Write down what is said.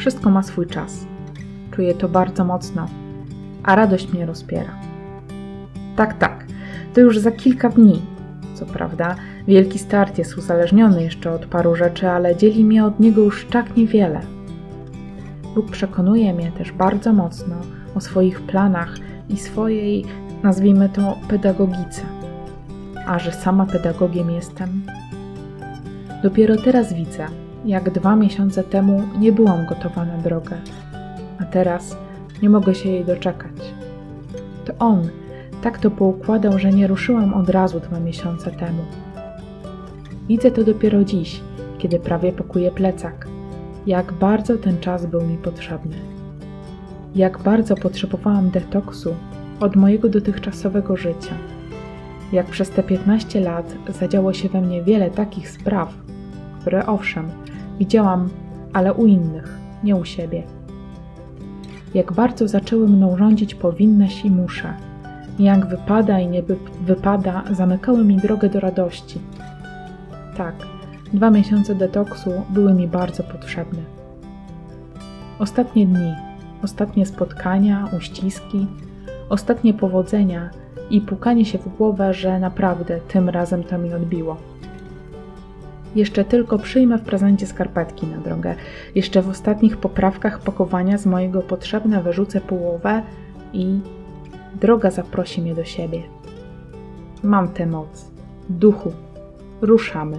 Wszystko ma swój czas. Czuję to bardzo mocno, a radość mnie rozpiera. Tak, tak, to już za kilka dni. Co prawda, wielki start jest uzależniony jeszcze od paru rzeczy, ale dzieli mnie od niego już tak niewiele. Bóg przekonuje mnie też bardzo mocno o swoich planach i swojej, nazwijmy to, pedagogice. A że sama pedagogiem jestem, dopiero teraz widzę, jak dwa miesiące temu nie byłam gotowa na drogę, a teraz nie mogę się jej doczekać. To on tak to poukładał, że nie ruszyłam od razu dwa miesiące temu. Widzę to dopiero dziś, kiedy prawie pakuję plecak, jak bardzo ten czas był mi potrzebny. Jak bardzo potrzebowałam detoksu od mojego dotychczasowego życia. Jak przez te 15 lat zadziało się we mnie wiele takich spraw, które owszem, widziałam, ale u innych, nie u siebie. Jak bardzo zaczęły mną rządzić powinnaś i muszę. Jak wypada i nie wypada, zamykały mi drogę do radości. Tak, dwa miesiące detoksu były mi bardzo potrzebne. Ostatnie dni, ostatnie spotkania, uściski, ostatnie powodzenia i pukanie się w głowę, że naprawdę tym razem to mi odbiło. Jeszcze tylko przyjmę w prezencie skarpetki na drogę. Jeszcze w ostatnich poprawkach pakowania z mojego potrzebne wyrzucę połowę i droga zaprosi mnie do siebie. Mam tę moc. Duchu, ruszamy.